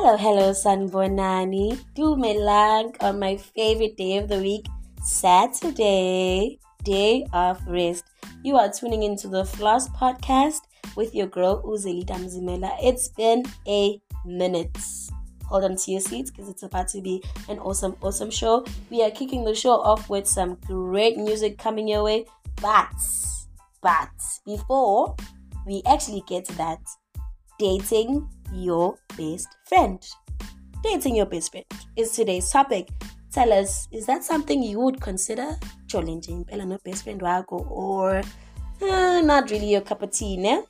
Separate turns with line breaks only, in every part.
Hello, hello, Sanbonani. Dumelang on my favorite day of the week, Saturday, day of rest. You are tuning into the Floss podcast with your girl Uzelita Mzimela. It's been a minute. Hold on to your seats because it's about to be an awesome, awesome show. We are kicking the show off with some great music coming your way. But, but before we actually get to that, dating your best friend. Dating your best friend is today's topic. Tell us, is that something you would consider challenging Bella no best friend wako or uh, not really your cup of tea, ne?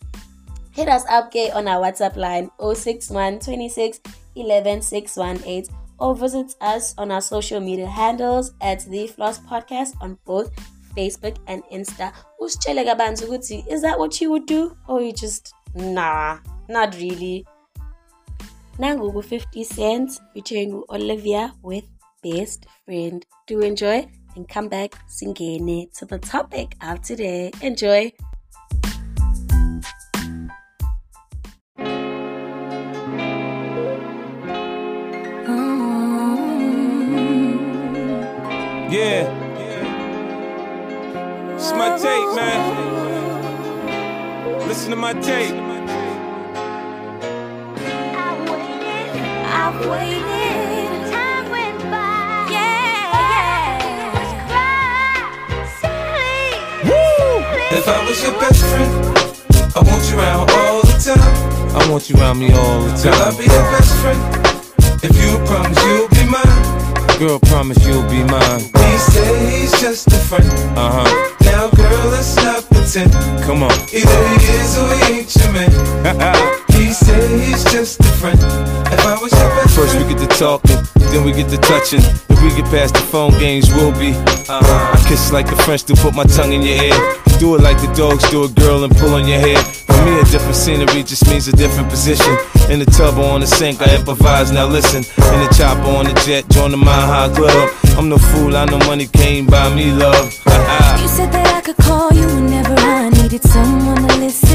Hit us up gay on our WhatsApp line 061 26 11 618 or visit us on our social media handles at the Floss Podcast on both Facebook and Insta. Usitshele kabanzi ukuthi is that what you would do or you just nah, not really. Nangu 50 cents featuring Olivia with Best Friend. Do enjoy and come back singene to the topic of today. Enjoy.
Yeah. It's my tape, man. Listen to my tape.
I've waited. Time went by. Yeah. Silly.
If I was your best friend, I want you around all the time.
I want you around me all the
Till I'll
time.
be your best friend. If you promise you'll be mine.
Girl, promise you'll be mine.
He said he's just a friend.
Uh huh.
Now, girl, let's not pretend.
Come on.
Either he is or he ain't your man. He said he's just a friend. If I was your best
First we get to talking, then we get to touching. If we get past the phone games, we'll be.
uh-huh.
I kiss like the French do, put my tongue in your ear. Do it like the dogs do a girl and pull on your hair. For me, a different scenery just means a different position. In the tub or on the sink, I improvise. Now listen, in the chopper on the jet, join the Mile High Club. I'm no fool, I know money came by me, love.
You said that I could call you whenever I needed someone to listen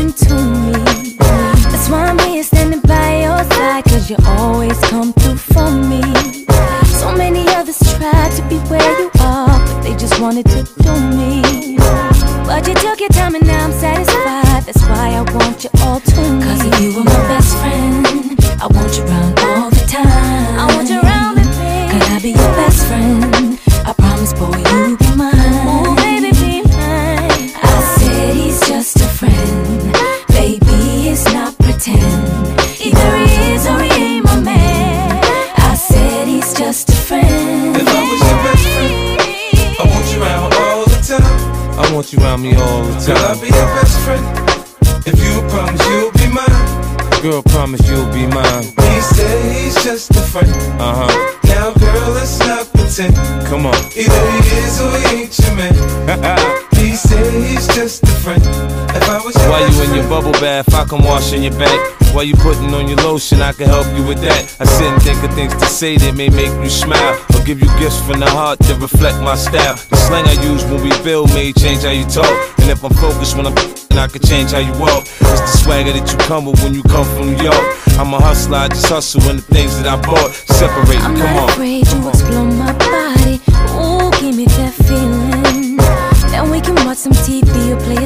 Till I'll
time.
be your best friend. If you promise you'll be mine.
Girl, promise you'll be mine.
He said he's just a friend. Your
bubble bath, I can wash in your back. While you putting on your lotion, I can help you with that. I sit and think of things to say that may make you smile. Or give you gifts from the heart that reflect my style. The slang I use when we build may change how you talk. And if I'm focused when I'm and I can change how you walk. It's the swagger that you come with when you come from New York. I'm a hustler, I just hustle in the things that I bought. Separate,
I'm
come
not
on.
afraid to explore my body. Ooh, give me that feeling. Then we can watch some TV or play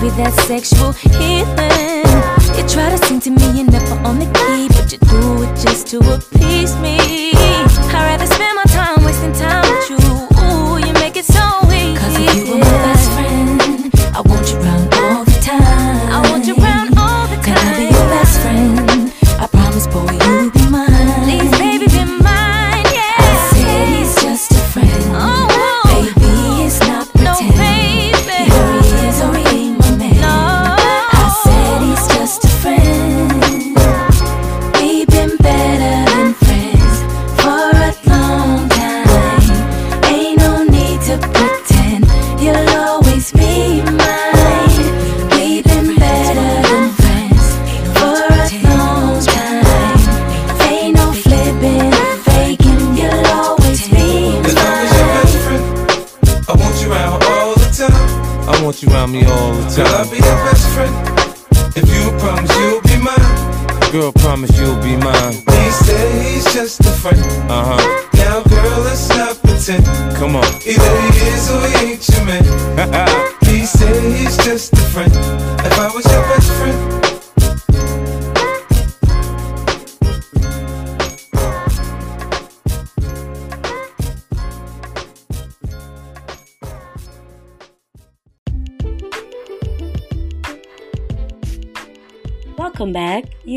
Maybe that's sexual healing. You try to sing to me, you're never on the key, but you do it just to appease me. I'd rather spend my time wasting time with you. Ooh, you make it so easy. Cause if you were my best want you around
me all the
Till I'll
time.
be your best friend. If you promise you'll be mine.
Girl, promise you'll be mine.
He said he's just a friend.
Uh huh.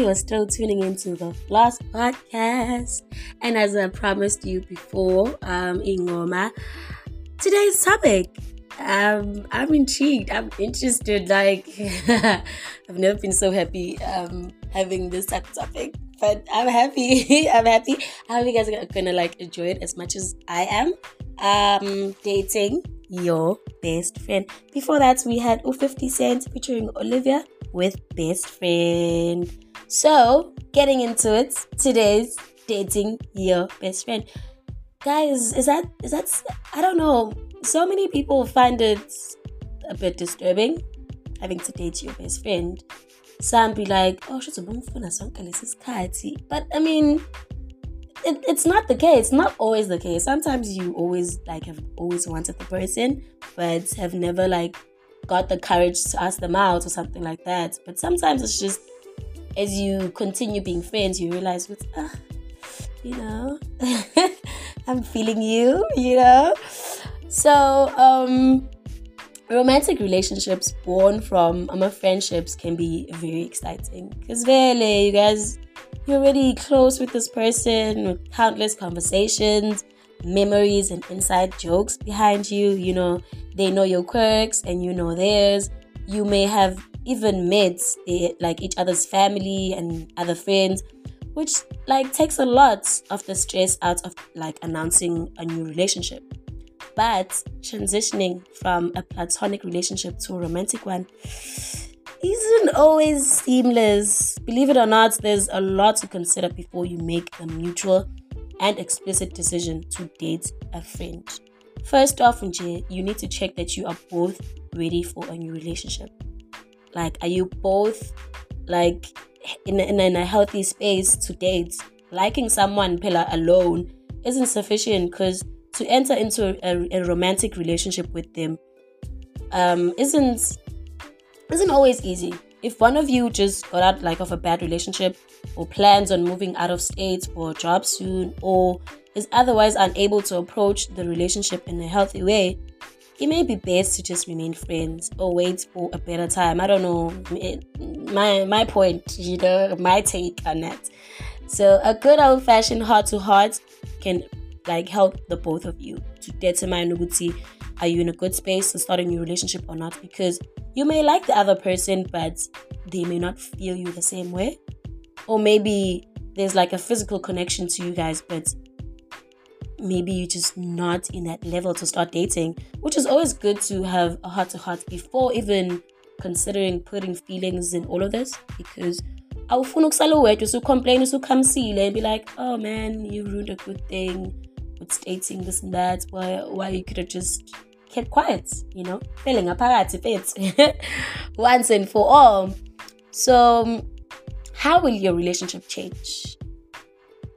You are still tuning into the Floss Podcast. And as I promised you before, um, Ingoma, today's topic. Um, I'm intrigued. I'm interested. Like, I've never been so happy um, having this type of topic. But I'm happy. I'm happy. I hope you guys are gonna like enjoy it as much as I am. Um, dating your best friend. Before that, we had O 50 Cent featuring Olivia with Best Friend. So, getting into it, today's dating your best friend. Guys, is that is that I don't know. So many people find it a bit disturbing having to date your best friend. Some be like, oh, she's a But I mean, it, it's not the case. Not always the case. Sometimes you always like have always wanted the person, but have never like got the courage to ask them out or something like that. But sometimes it's just as you continue being friends, you realize, ah, you know, I'm feeling you, you know. So, um, romantic relationships born from um, friendships can be very exciting because really, you guys you're already close with this person with countless conversations, memories, and inside jokes behind you. You know, they know your quirks and you know theirs. You may have even met the, like each other's family and other friends, which like takes a lot of the stress out of like announcing a new relationship. But transitioning from a platonic relationship to a romantic one isn't always seamless. Believe it or not, there's a lot to consider before you make a mutual and explicit decision to date a friend. First off, you need to check that you are both ready for a new relationship. Like, are you both like in a, in a healthy space to date? Liking someone pillar alone isn't sufficient because to enter into a, a romantic relationship with them um, isn't isn't always easy. If one of you just got out like of a bad relationship or plans on moving out of state for a job soon or is otherwise unable to approach the relationship in a healthy way, it may be best to just remain friends or wait for a better time. I don't know. my my point, you know, my take on that. So a good old fashioned heart to heart can like help the both of you to determine Uguti, are you in a good space to start a new relationship or not? Because you may like the other person, but they may not feel you the same way. Or maybe there's like a physical connection to you guys, but maybe you're just not in that level to start dating, which is always good to have a heart to heart before even considering putting feelings in all of this because awufuna ukusala uwedwa usukhomplayini usukhamsile and be like oh man you ruined a good thing with dating this and that. Why, why you could have just kept quiet you know? Phele ngaphakathi fethu. Once and for all. So how will your relationship change?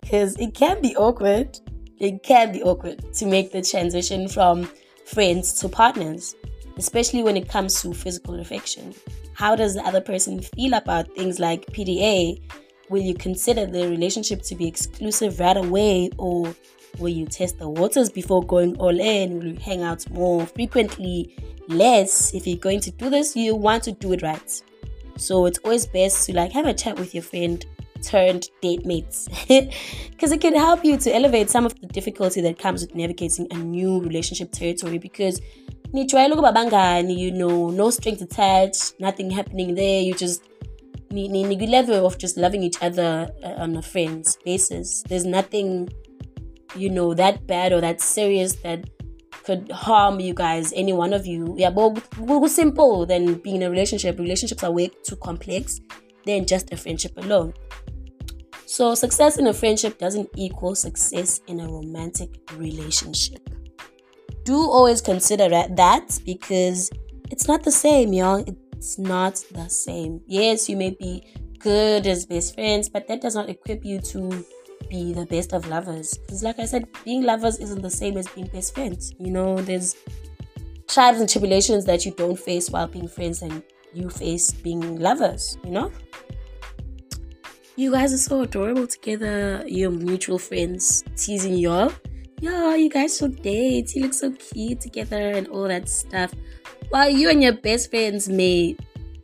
Because it can be awkward. It can be awkward to make the transition from friends to partners, especially when it comes to physical affection. How does the other person feel about things like PDA? Will you consider the relationship to be exclusive right away, or will you test the waters before going all in? Will you hang out more frequently, less? If you're going to do this, you want to do it right. So it's always best to like have a chat with your friend turned date mates. Because it can help you to elevate some of the difficulty that comes with navigating a new relationship territory because you know no strings attached nothing happening there. You just level of just loving each other uh, on a friend's basis. There's nothing you know that bad or that serious that could harm you guys any one of you. Yeah but simple than being in a relationship. Relationships are way too complex than just a friendship alone. So, success in a friendship doesn't equal success in a romantic relationship. Do always consider that because it's not the same, y'all. It's not the same. Yes, you may be good as best friends, but that does not equip you to be the best of lovers. Because, like I said, being lovers isn't the same as being best friends. You know, there's tribes and tribulations that you don't face while being friends and you face being lovers, you know? You guys are so adorable together. You're mutual friends teasing y'all. Yeah, you guys should date. You look so cute together and all that stuff. While you and your best friends may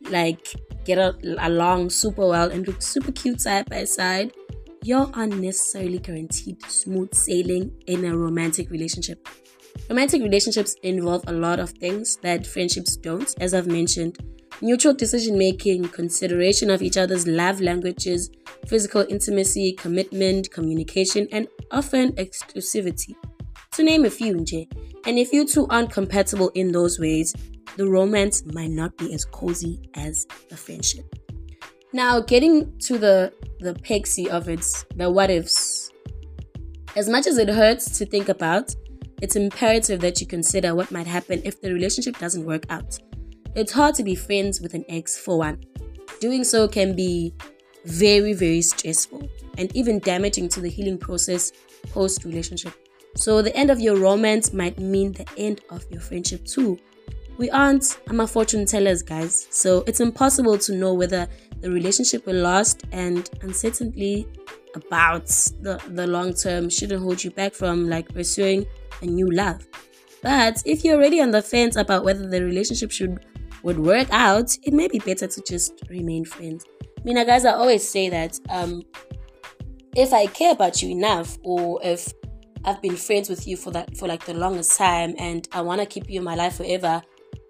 like get a- along super well and look super cute side by side, you're unnecessarily guaranteed smooth sailing in a romantic relationship. Romantic relationships involve a lot of things that friendships don't, as I've mentioned. Mutual decision making, consideration of each other's love languages, physical intimacy, commitment, communication, and often exclusivity. To name a few, nje. And if you two aren't compatible in those ways, the romance might not be as cozy as the friendship. Now, getting to the the pixie of it, the what ifs. As much as it hurts to think about, it's imperative that you consider what might happen if the relationship doesn't work out. It's hard to be friends with an ex for one. Doing so can be very, very stressful and even damaging to the healing process post relationship. So, the end of your romance might mean the end of your friendship too. We aren't I'm a fortune tellers, guys, so it's impossible to know whether the relationship will last, and uncertainty about the, the long term shouldn't hold you back from like pursuing a new love. But if you're already on the fence about whether the relationship should would work out, it may be better to just remain friends. I mean, guys, I always say that um, if I care about you enough, or if I've been friends with you for that for like the longest time, and I want to keep you in my life forever,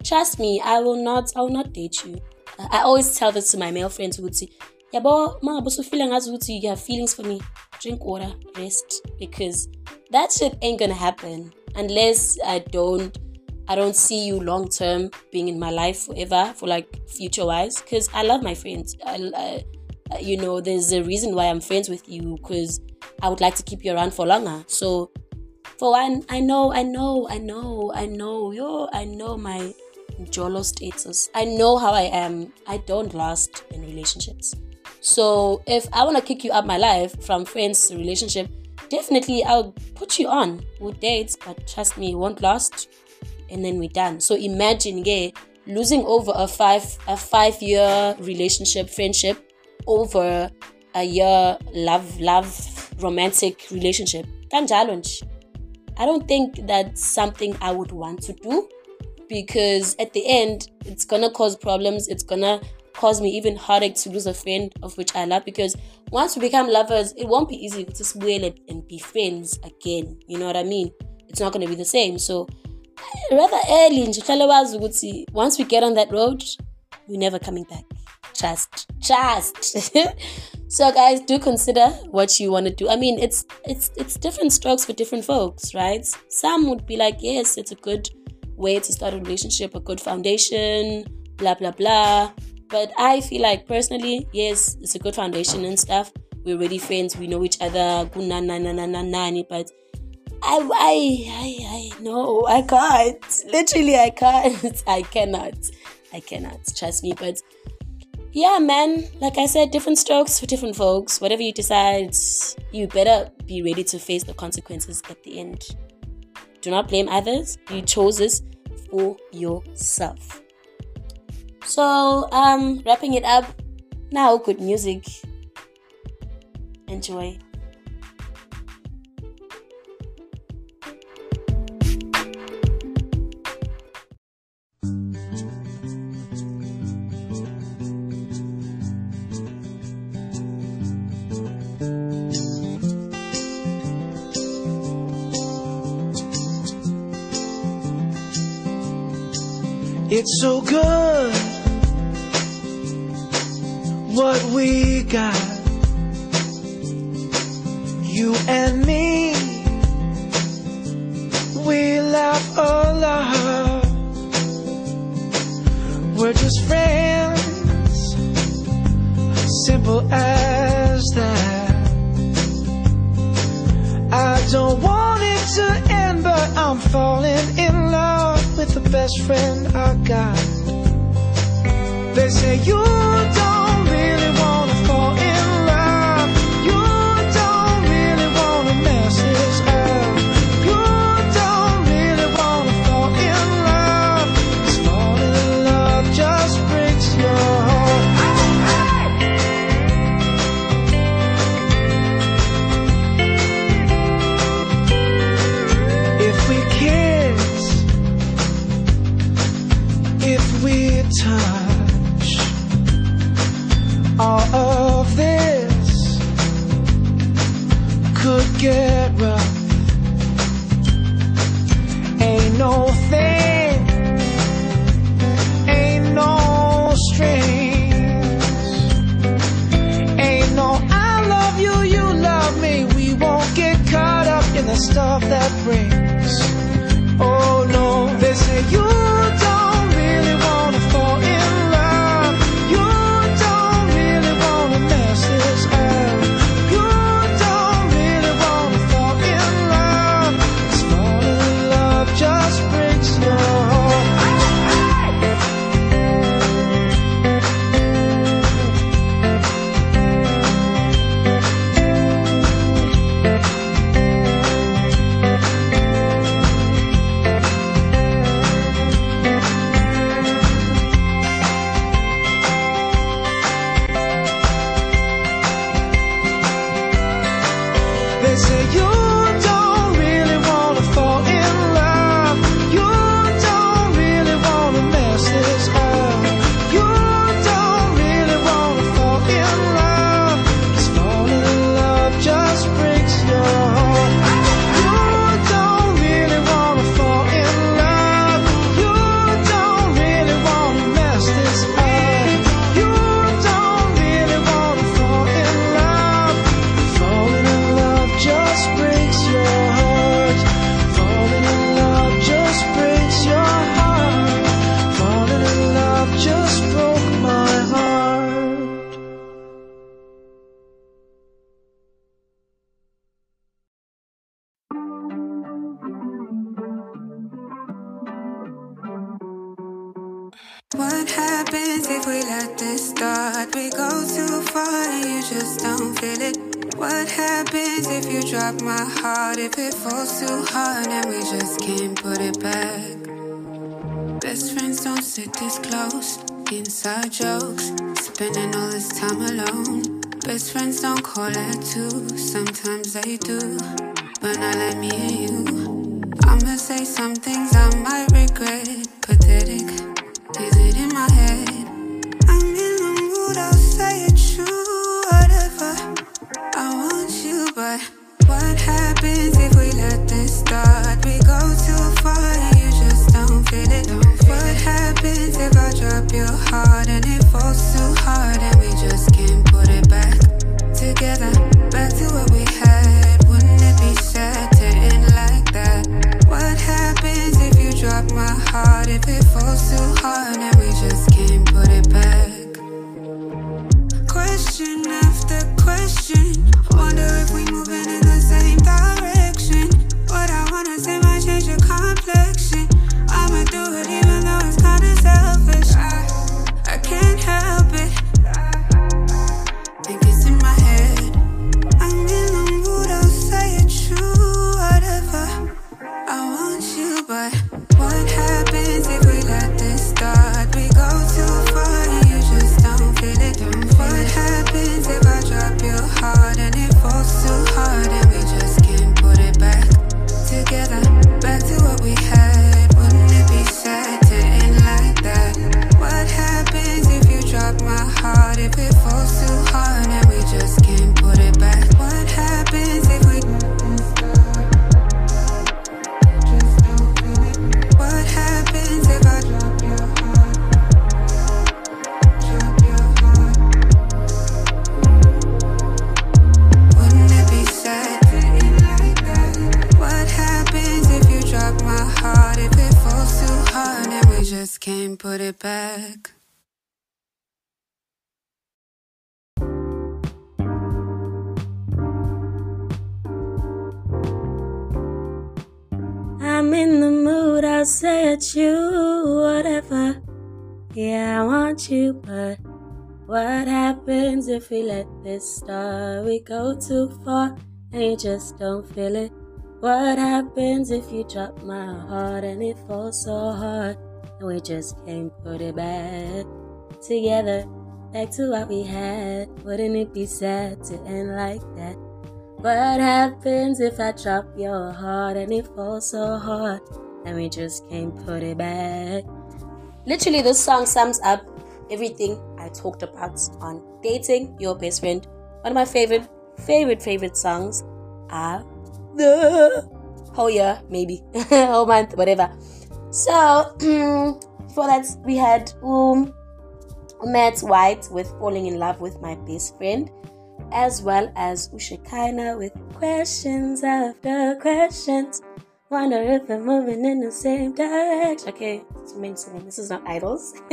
trust me, I will not. I will not date you. I always tell this to my male friends who would say, yabo mangabe usufeeling ngazi ukuthi you have feelings for me drink water rest because that shit ain't gonna happen unless i don't i don't see you long term being in my life forever for like future wise because i love my friends I, I, you know there's a reason why i'm friends with you because i would like to keep you around for longer so for one i know i know i know i know yo i know my jolo status i know how i am i don't last in relationships so if I want to kick you out my life from friends to relationship, definitely I'll put you on. We'll date, but trust me, it won't last. And then we're done. So imagine, yeah, losing over a five a five year relationship, friendship, over a year love love romantic relationship. Kanjalo nje. I don't think that's something I would want to do because at the end it's gonna cause problems. It's gonna cause me even heartache to lose a friend of which I love because once we become lovers, it won't be easy to spoil it and be friends again. You know what I mean? It's not to be the same. So rather early nje once we get on that road, we're never coming back. Trust, trust. so guys, do consider what you want to do. I mean, it's it's it's different strokes for different folks, right? Some would be like, yes, it's a good way to start a relationship, a good foundation, blah blah blah but I feel like personally, yes, it's a good foundation and stuff. We're already friends. We know each other. But I, I, I, I no, I can't. Literally, I can't. I cannot. I cannot. Trust me. But yeah, man. Like I said, different strokes for different folks. Whatever you decide, you better be ready to face the consequences at the end. Do not blame others. You chose this for yourself. So, um, wrapping it up, now good music. Enjoy.
It's so good what we got. You and me, we laugh a lot. We're just friends, simple as that. I don't want it to end, but I'm falling in best friend I got. They say you don't really wanna
suffering. our jokes, spending all this time alone. Best friends don't call at two, sometimes they do. But not like me and you. I'ma say some things it back. I'm in the mood, I'll say it's you,
whatever. Yeah, I want you, but what happens if we let this start? We go too far and you just don't feel it. What happens if you drop my heart and it falls so hard? and we just can't put it back together. Back to what we had. Wouldn't it be sad to end like that? What happens if I drop your heart and it falls so hard and we just can't put it back? Literally, this song sums up everything I talked about on dating your best friend. One of my favorite, favorite, favorite songs are the whole year, maybe whole month, whatever. So before that, we had um Matt White with "Falling in Love with My Best Friend," as well as Ushakaina with "Questions After Questions." Wonder if they're moving in the same direction. Okay, it's mentioning this is not idols.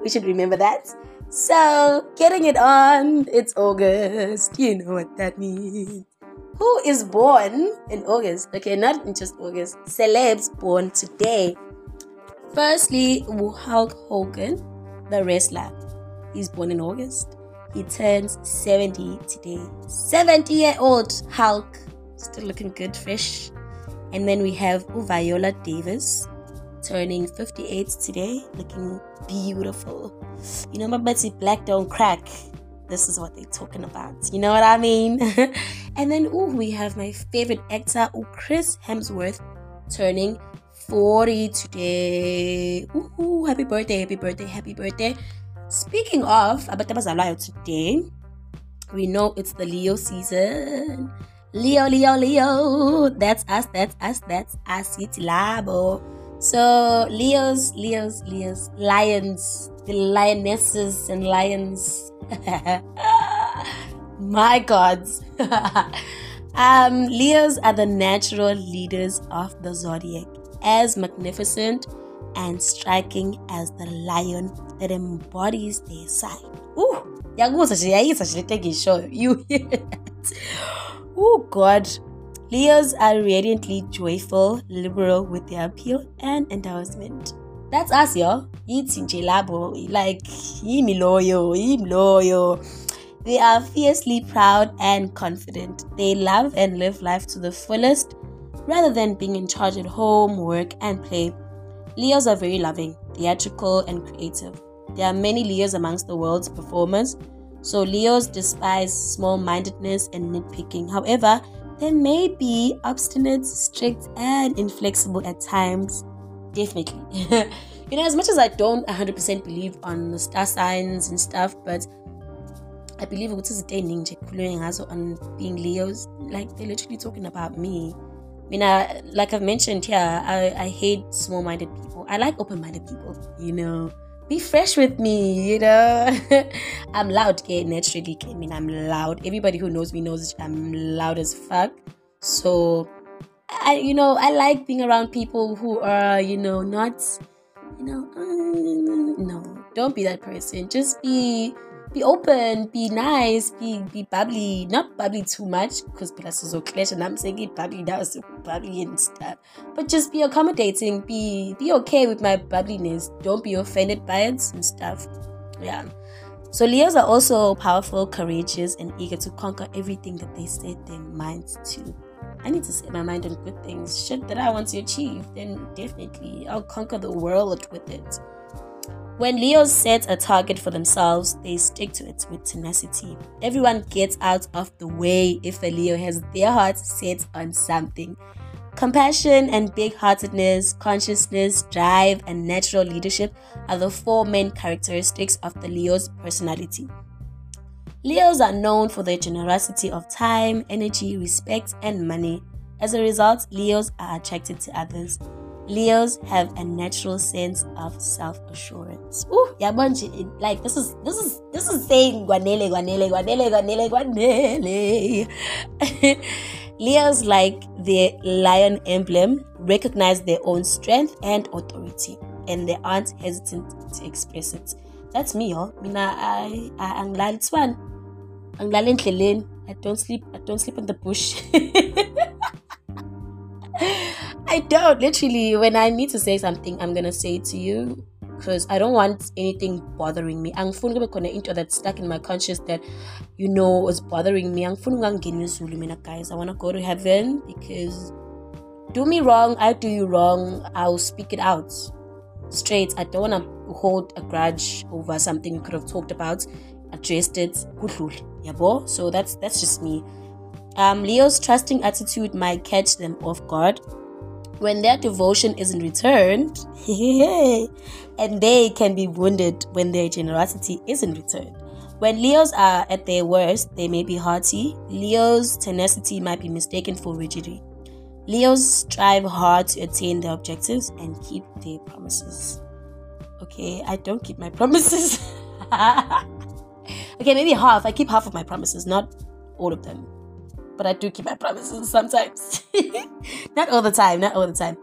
we should remember that. So, getting it on, it's August. You know what that means. Who is born in August? Okay, not in just August. Celebs born today. Firstly, Hulk Hogan, the wrestler. He's born in August. He turns 70 today. 70 year old Hulk. Still looking good, fresh. And then we have Viola Davis turning 58 today, looking beautiful. You know, my Betsy Black don't crack. This is what they're talking about. You know what I mean? and then, oh, we have my favorite actor, ooh, Chris Hemsworth, turning 40 today. Ooh, happy birthday, happy birthday, happy birthday. Speaking of Abatabazalayo today, we know it's the Leo season. Leo, Leo, Leo. That's us, that's us, that's us. It's Labo. So, Leos, Leos, Leos, lions, the lionesses and lions. My gods. um, Leos are the natural leaders of the zodiac, as magnificent and striking as the lion that embodies their sign. Ooh, yakuzwa nje yayisa nje lento engishoyo. You hear that? Oh God. Leos are radiantly joyful, liberal with their appeal and endorsement. That's us, yo. It's nje labo. Like, yimi loyo, yimi loyo. They are fiercely proud and confident. They love and live life to the fullest rather than being in charge at home, work, and play. Leos are very loving, theatrical, and creative. There are many Leos amongst the world's performers, so Leos despise small mindedness and nitpicking. However, they may be obstinate, strict, and inflexible at times. Definitely. you know, as much as I don't 100% believe on the star signs and stuff, but I believe is the ninja ngazo on being Leos. Like they're literally talking about me. I mean, I, like I've mentioned here, I, I hate small minded people. I like open minded people, you know. Be fresh with me, you know. I'm loud, okay? Naturally, I mean, I'm loud. Everybody who knows me knows I'm loud as fuck. So, I, you know, I like being around people who are, you know, not, you know, uh, no, don't be that person. Just be be open, be nice, be be bubbly, not bubbly too much because plus is so clash and I'm saying it bubbly now so bubbly and stuff. But just be accommodating, be be okay with my bubbliness. Don't be offended by it and stuff. Yeah. So Leos are also powerful, courageous, and eager to conquer everything that they set their minds to. I need to set my mind on good things, shit that I want to achieve, then definitely I'll conquer the world with it. When Leos set a target for themselves, they stick to it with tenacity. Everyone gets out of the way if a Leo has their heart set on something. Compassion and big heartedness, consciousness, drive, and natural leadership are the four main characteristics of the Leo's personality. Leos are known for their generosity of time, energy, respect, and money. As a result, Leos are attracted to others. Leos have a natural sense of self-assurance. Ooh, yabona like this is this is this is saying guanele guanele guanele guanele guanele. Leos like the lion emblem recognize their own strength and authority and they aren't hesitant to express it. That's me, y'all. Mina I I angilali it's one. Angilali endleleni. I don't sleep I don't sleep in the bush. I don't. Literally, when I need to say something, I'm gonna say it to you because I don't want anything bothering me. I'm fully gonna into that's stuck in my conscious that you know is bothering me. I'm fully gonna guys. I wanna go to heaven because do me wrong, I do you wrong, I'll speak it out straight. I don't wanna hold a grudge over something we could have talked about, addressed it. Yabo. So that's that's just me. Um, Leo's trusting attitude might catch them off guard when their devotion isn't returned, and they can be wounded when their generosity isn't returned. When Leos are at their worst, they may be haughty. Leo's tenacity might be mistaken for rigidity. Leos strive hard to attain their objectives and keep their promises. Okay, I don't keep my promises. okay, maybe half. I keep half of my promises, not all of them. But I do keep my promises sometimes. not all the time, not all the time.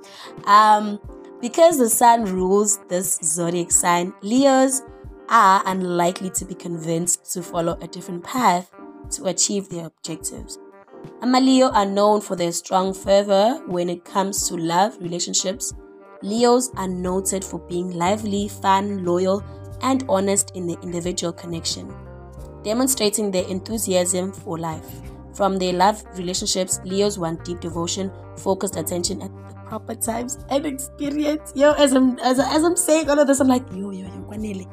Um, because the sun rules this zodiac sign, Leos are unlikely to be convinced to follow a different path to achieve their objectives. Amaleo are known for their strong fervor when it comes to love relationships. Leos are noted for being lively, fun, loyal, and honest in their individual connection, demonstrating their enthusiasm for life. From their love relationships, Leos want deep devotion, focused attention at the proper times, and experience. Yo, as I'm as, as I'm saying all of this, I'm like, yo, yo, yo, Kwanele.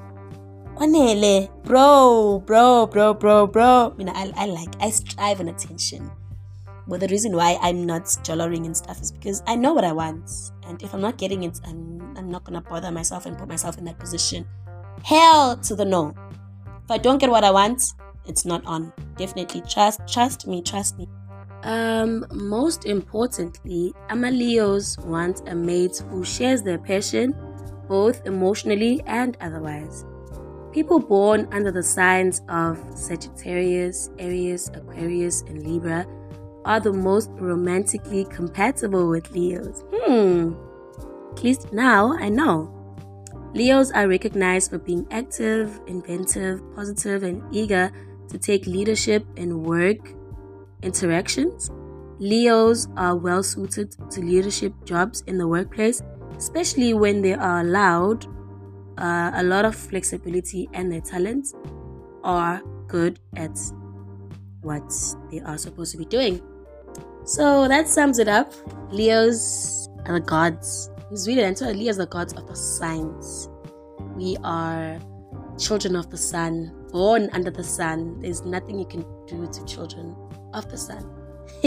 Kwanele, bro, bro, bro, bro, bro. You know, I, I like, I strive on attention. But the reason why I'm not jollering and stuff is because I know what I want. And if I'm not getting it, I'm, I'm not gonna bother myself and put myself in that position. Hell to the no. If I don't get what I want, it's not on. Definitely trust, trust me, trust me. Um, most importantly, Amaleos want a mate who shares their passion, both emotionally and otherwise. People born under the signs of Sagittarius, Aries, Aquarius, and Libra are the most romantically compatible with Leos. Hmm. At least now I know. Leos are recognized for being active, inventive, positive, and eager to take leadership in work interactions. Leos are well suited to leadership jobs in the workplace, especially when they are allowed uh, a lot of flexibility and their talents are good at what they are supposed to be doing. So that sums it up. Leos are the gods. It's really until Leos are the gods of the signs. We are children of the sun, born under the sun. There's nothing you can do to children of the sun.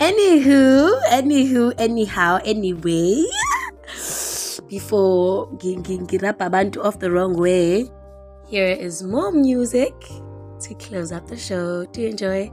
anywho, anywho, anyhow, anyway. Before get abantu off the wrong way, here is more music to close up the show. Do you enjoy?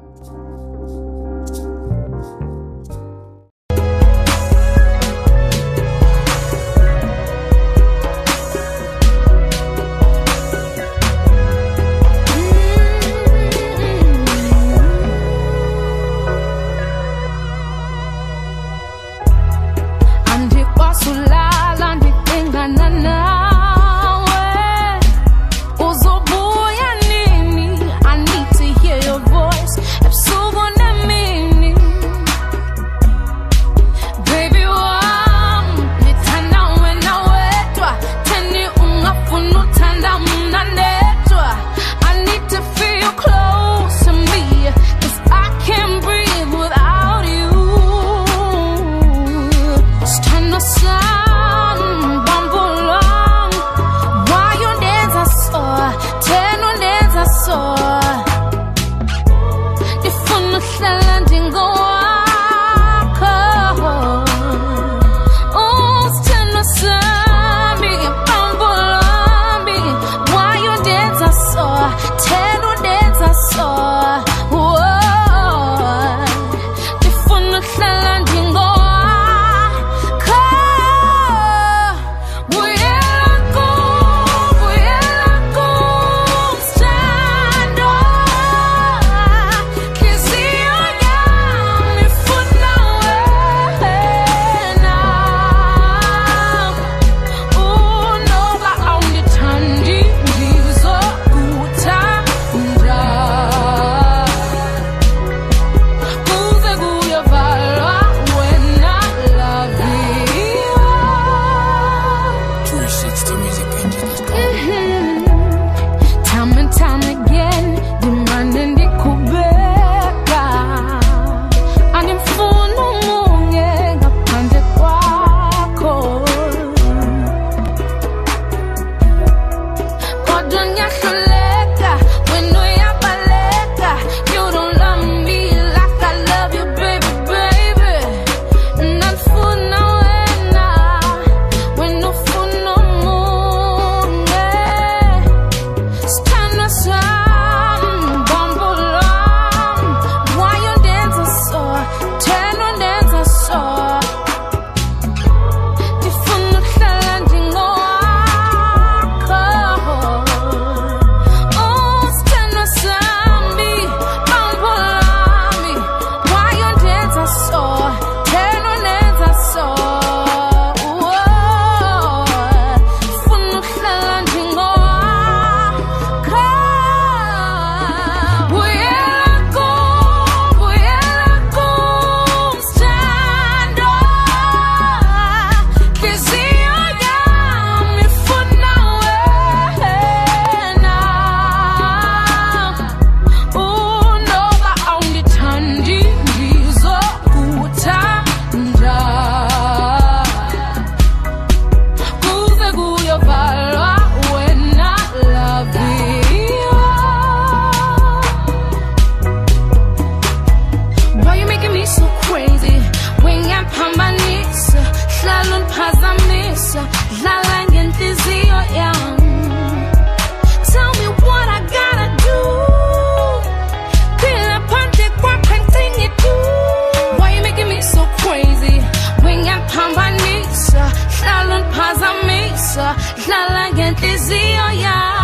kusasa dlala ngenhliziyo yami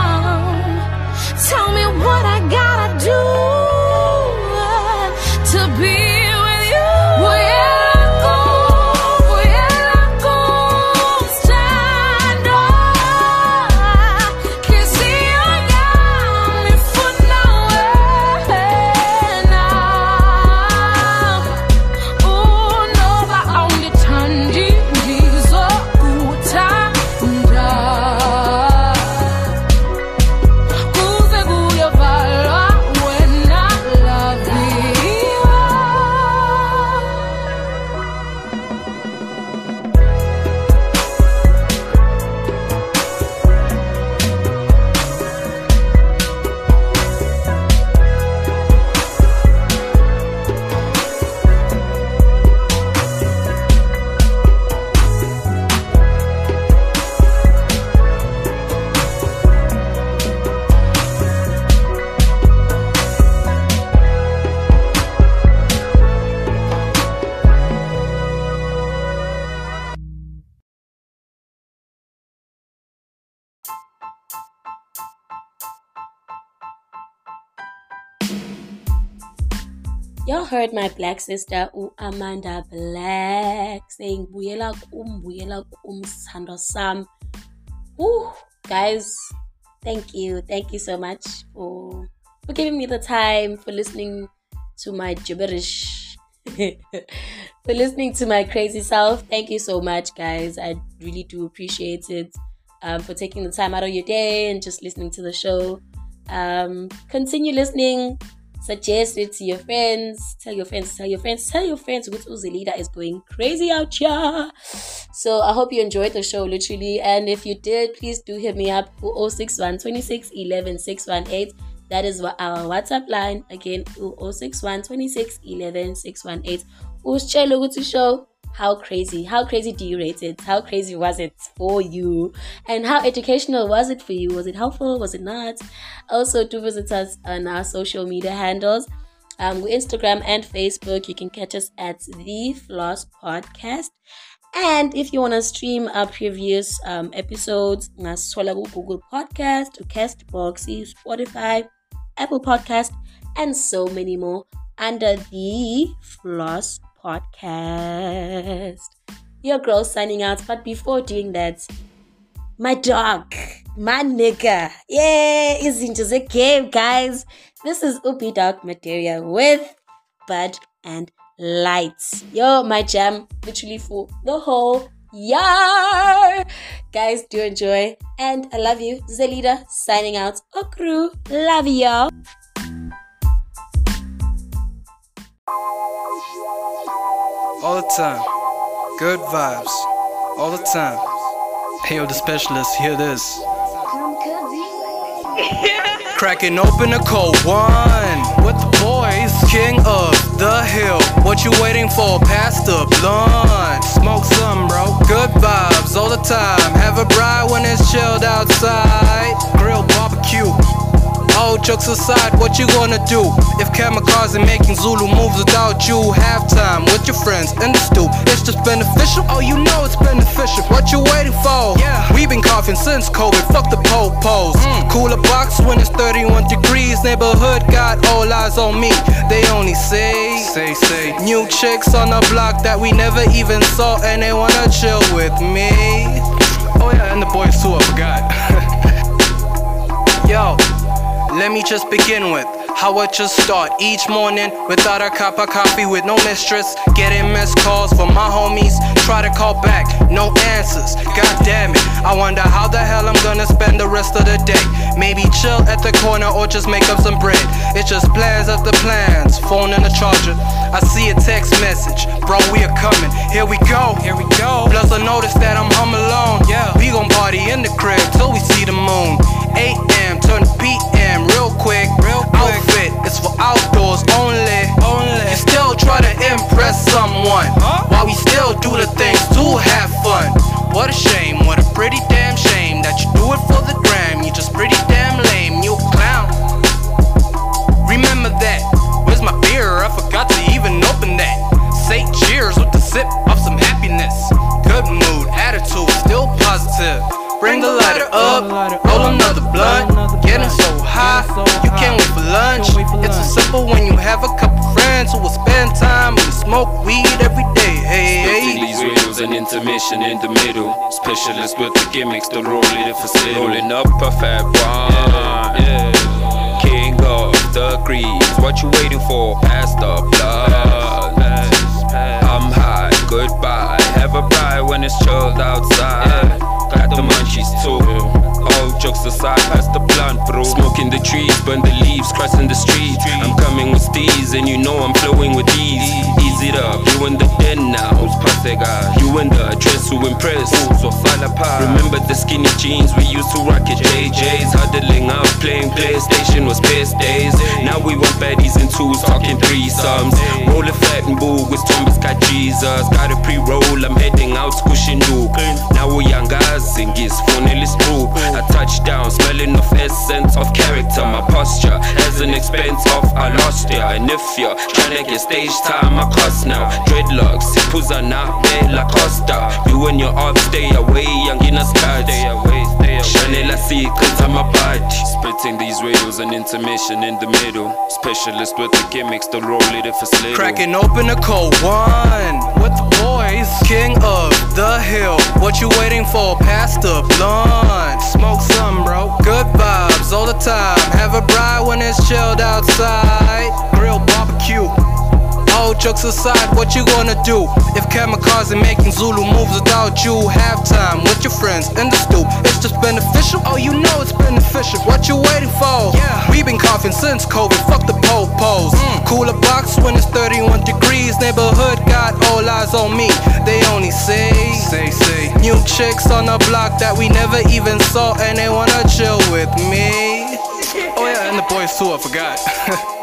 Y'all heard my black sister U Amanda Black saying Buyela kum, Buyela kum, sithando sam. Woo, guys, thank you. Thank you so much for for giving me the time, for listening to my gibberish. for listening to my crazy self. Thank you so much, guys. I really do appreciate it. Um, for taking the time out of your day and just listening to the show. Um, continue listening suggest it to your friends. Tell your friends tell your friends tell your friends which Uzilida is going crazy out here. So i hope you enjoyed the show literally. And if you did please do hit me up 061 26 11 618 that is our whatsapp line. Again 061 26 11 618 usitshele ukuthi show how crazy how crazy do you rate it? How crazy was it for you? And how educational was it for you? Was it helpful? Was it not? Also do visit us on our social media handles. Um, we instagram and facebook. You can catch us at the floss podcast. And if you want to stream our previous um, episodes ngasithola google podcast castbox spotify apple podcast and so many more under the floss podcast your girl signing out but before doing that my dog, my nigga. Yeah, izinto the game, guys. This is Upi Dog Materia with Bud and Lights. Yo, my jam, literally for the whole year. Guys, do enjoy. And I love you. Zelida signing out. Okru, love y'all.
All the time. Good vibes. All the time. Hey, yo, the specialist, hear this. Cracking open a cold one with the boys. King of the hill. What you waiting for? Pass the blunt. Smoke some, bro. Good vibes all the time. Have a bride when it's chilled outside. Grill barbecue. All jokes aside, what you gonna do if kamikaze making Zulu moves without you? Halftime with your friends in the stew. It's just beneficial. Oh, you know it's beneficial. What you waiting for? Yeah, we been coughing since COVID. Fuck the po-pos. Cooler box when it's 31 degrees. Neighborhood got all eyes on me. They only say, say, say. New chicks on the block that we never even saw, and they wanna chill with me. Oh yeah, and the boys too. I forgot. Yo, let me just begin with how I just start each morning without a cup of coffee with no mistress. Getting missed calls from my homies. Try to call back, no answers. God damn it. I wonder how the hell I'm gonna spend the rest of the day. Maybe chill at the corner or just make up some bread. It's just plans after plans. Phone in the charger. I see a text message. Bro, we are coming. Here we go. Here we go. Plus, I notice that I'm home alone. Yeah. We gon' party in the crib till we see the moon. 8 a.m. turn to p.m. real quick. Real quick. Outfit is for outdoors only. Only. You still try to impress someone while we still do the things to have fun. What a shame. What a pretty damn shame that you do it for the gram. You just pretty smoke weed every day. Hey, hey.
these wheels and intermission in the middle. Specialist with the gimmicks to roll it for sale. Rolling up a fat one. Yeah. King of the greens. What you waiting for? Pass the blood. I'm high, goodbye. Have a bride when it's chilled outside. Got the munchies too. All jokes aside, pass the blunt, bro. Smoking the trees, burn the leaves, crossing the street. I'm coming with steez, and you know I'm flowing with ease. Ease it up, you in the den now. Who's Pasega? You in the dress to impress. Fall apart. Remember the skinny jeans we used to rock at JJ's. Huddling up, playing PlayStation was best days. Now we want baddies in twos, talking threesomes. Roll a fat and boo with Tombas got Jesus. Got a pre-roll, I'm heading out, squishing Duke. Now we young guys, and gis phoneless group. I touch down, smelling of essence of character. My posture has an expense of I lost ya. And if you're trying to get stage time, I cost now. Dreadlocks, sipuza na la costa. You and your off, stay away, young in a skirt. Stay away, stay. Chanel, I see, cause I'm a party. Spitting these rails and intermission in the middle. Specialist with the gimmicks to roll it if it's little.
Cracking open a cold one with the boys. King of the hill. What you waiting for? Pass the blunt. Smoke some, bro. Good vibes all the time. Have a bride when it's chilled outside. Grill barbecue. All jokes aside, what you gonna do if kamikaze making Zulu moves without you? Halftime with your friends in the stoop. It's just beneficial. Oh, you know it's beneficial. What you waiting for? Yeah, we been coughing since COVID. Fuck the po-pos. Cooler box when it's 31 degrees. Neighborhood got all eyes on me. They only say, say, say. New chicks on the block that we never even saw, and they wanna chill with me. Oh yeah, and the boys too. I forgot.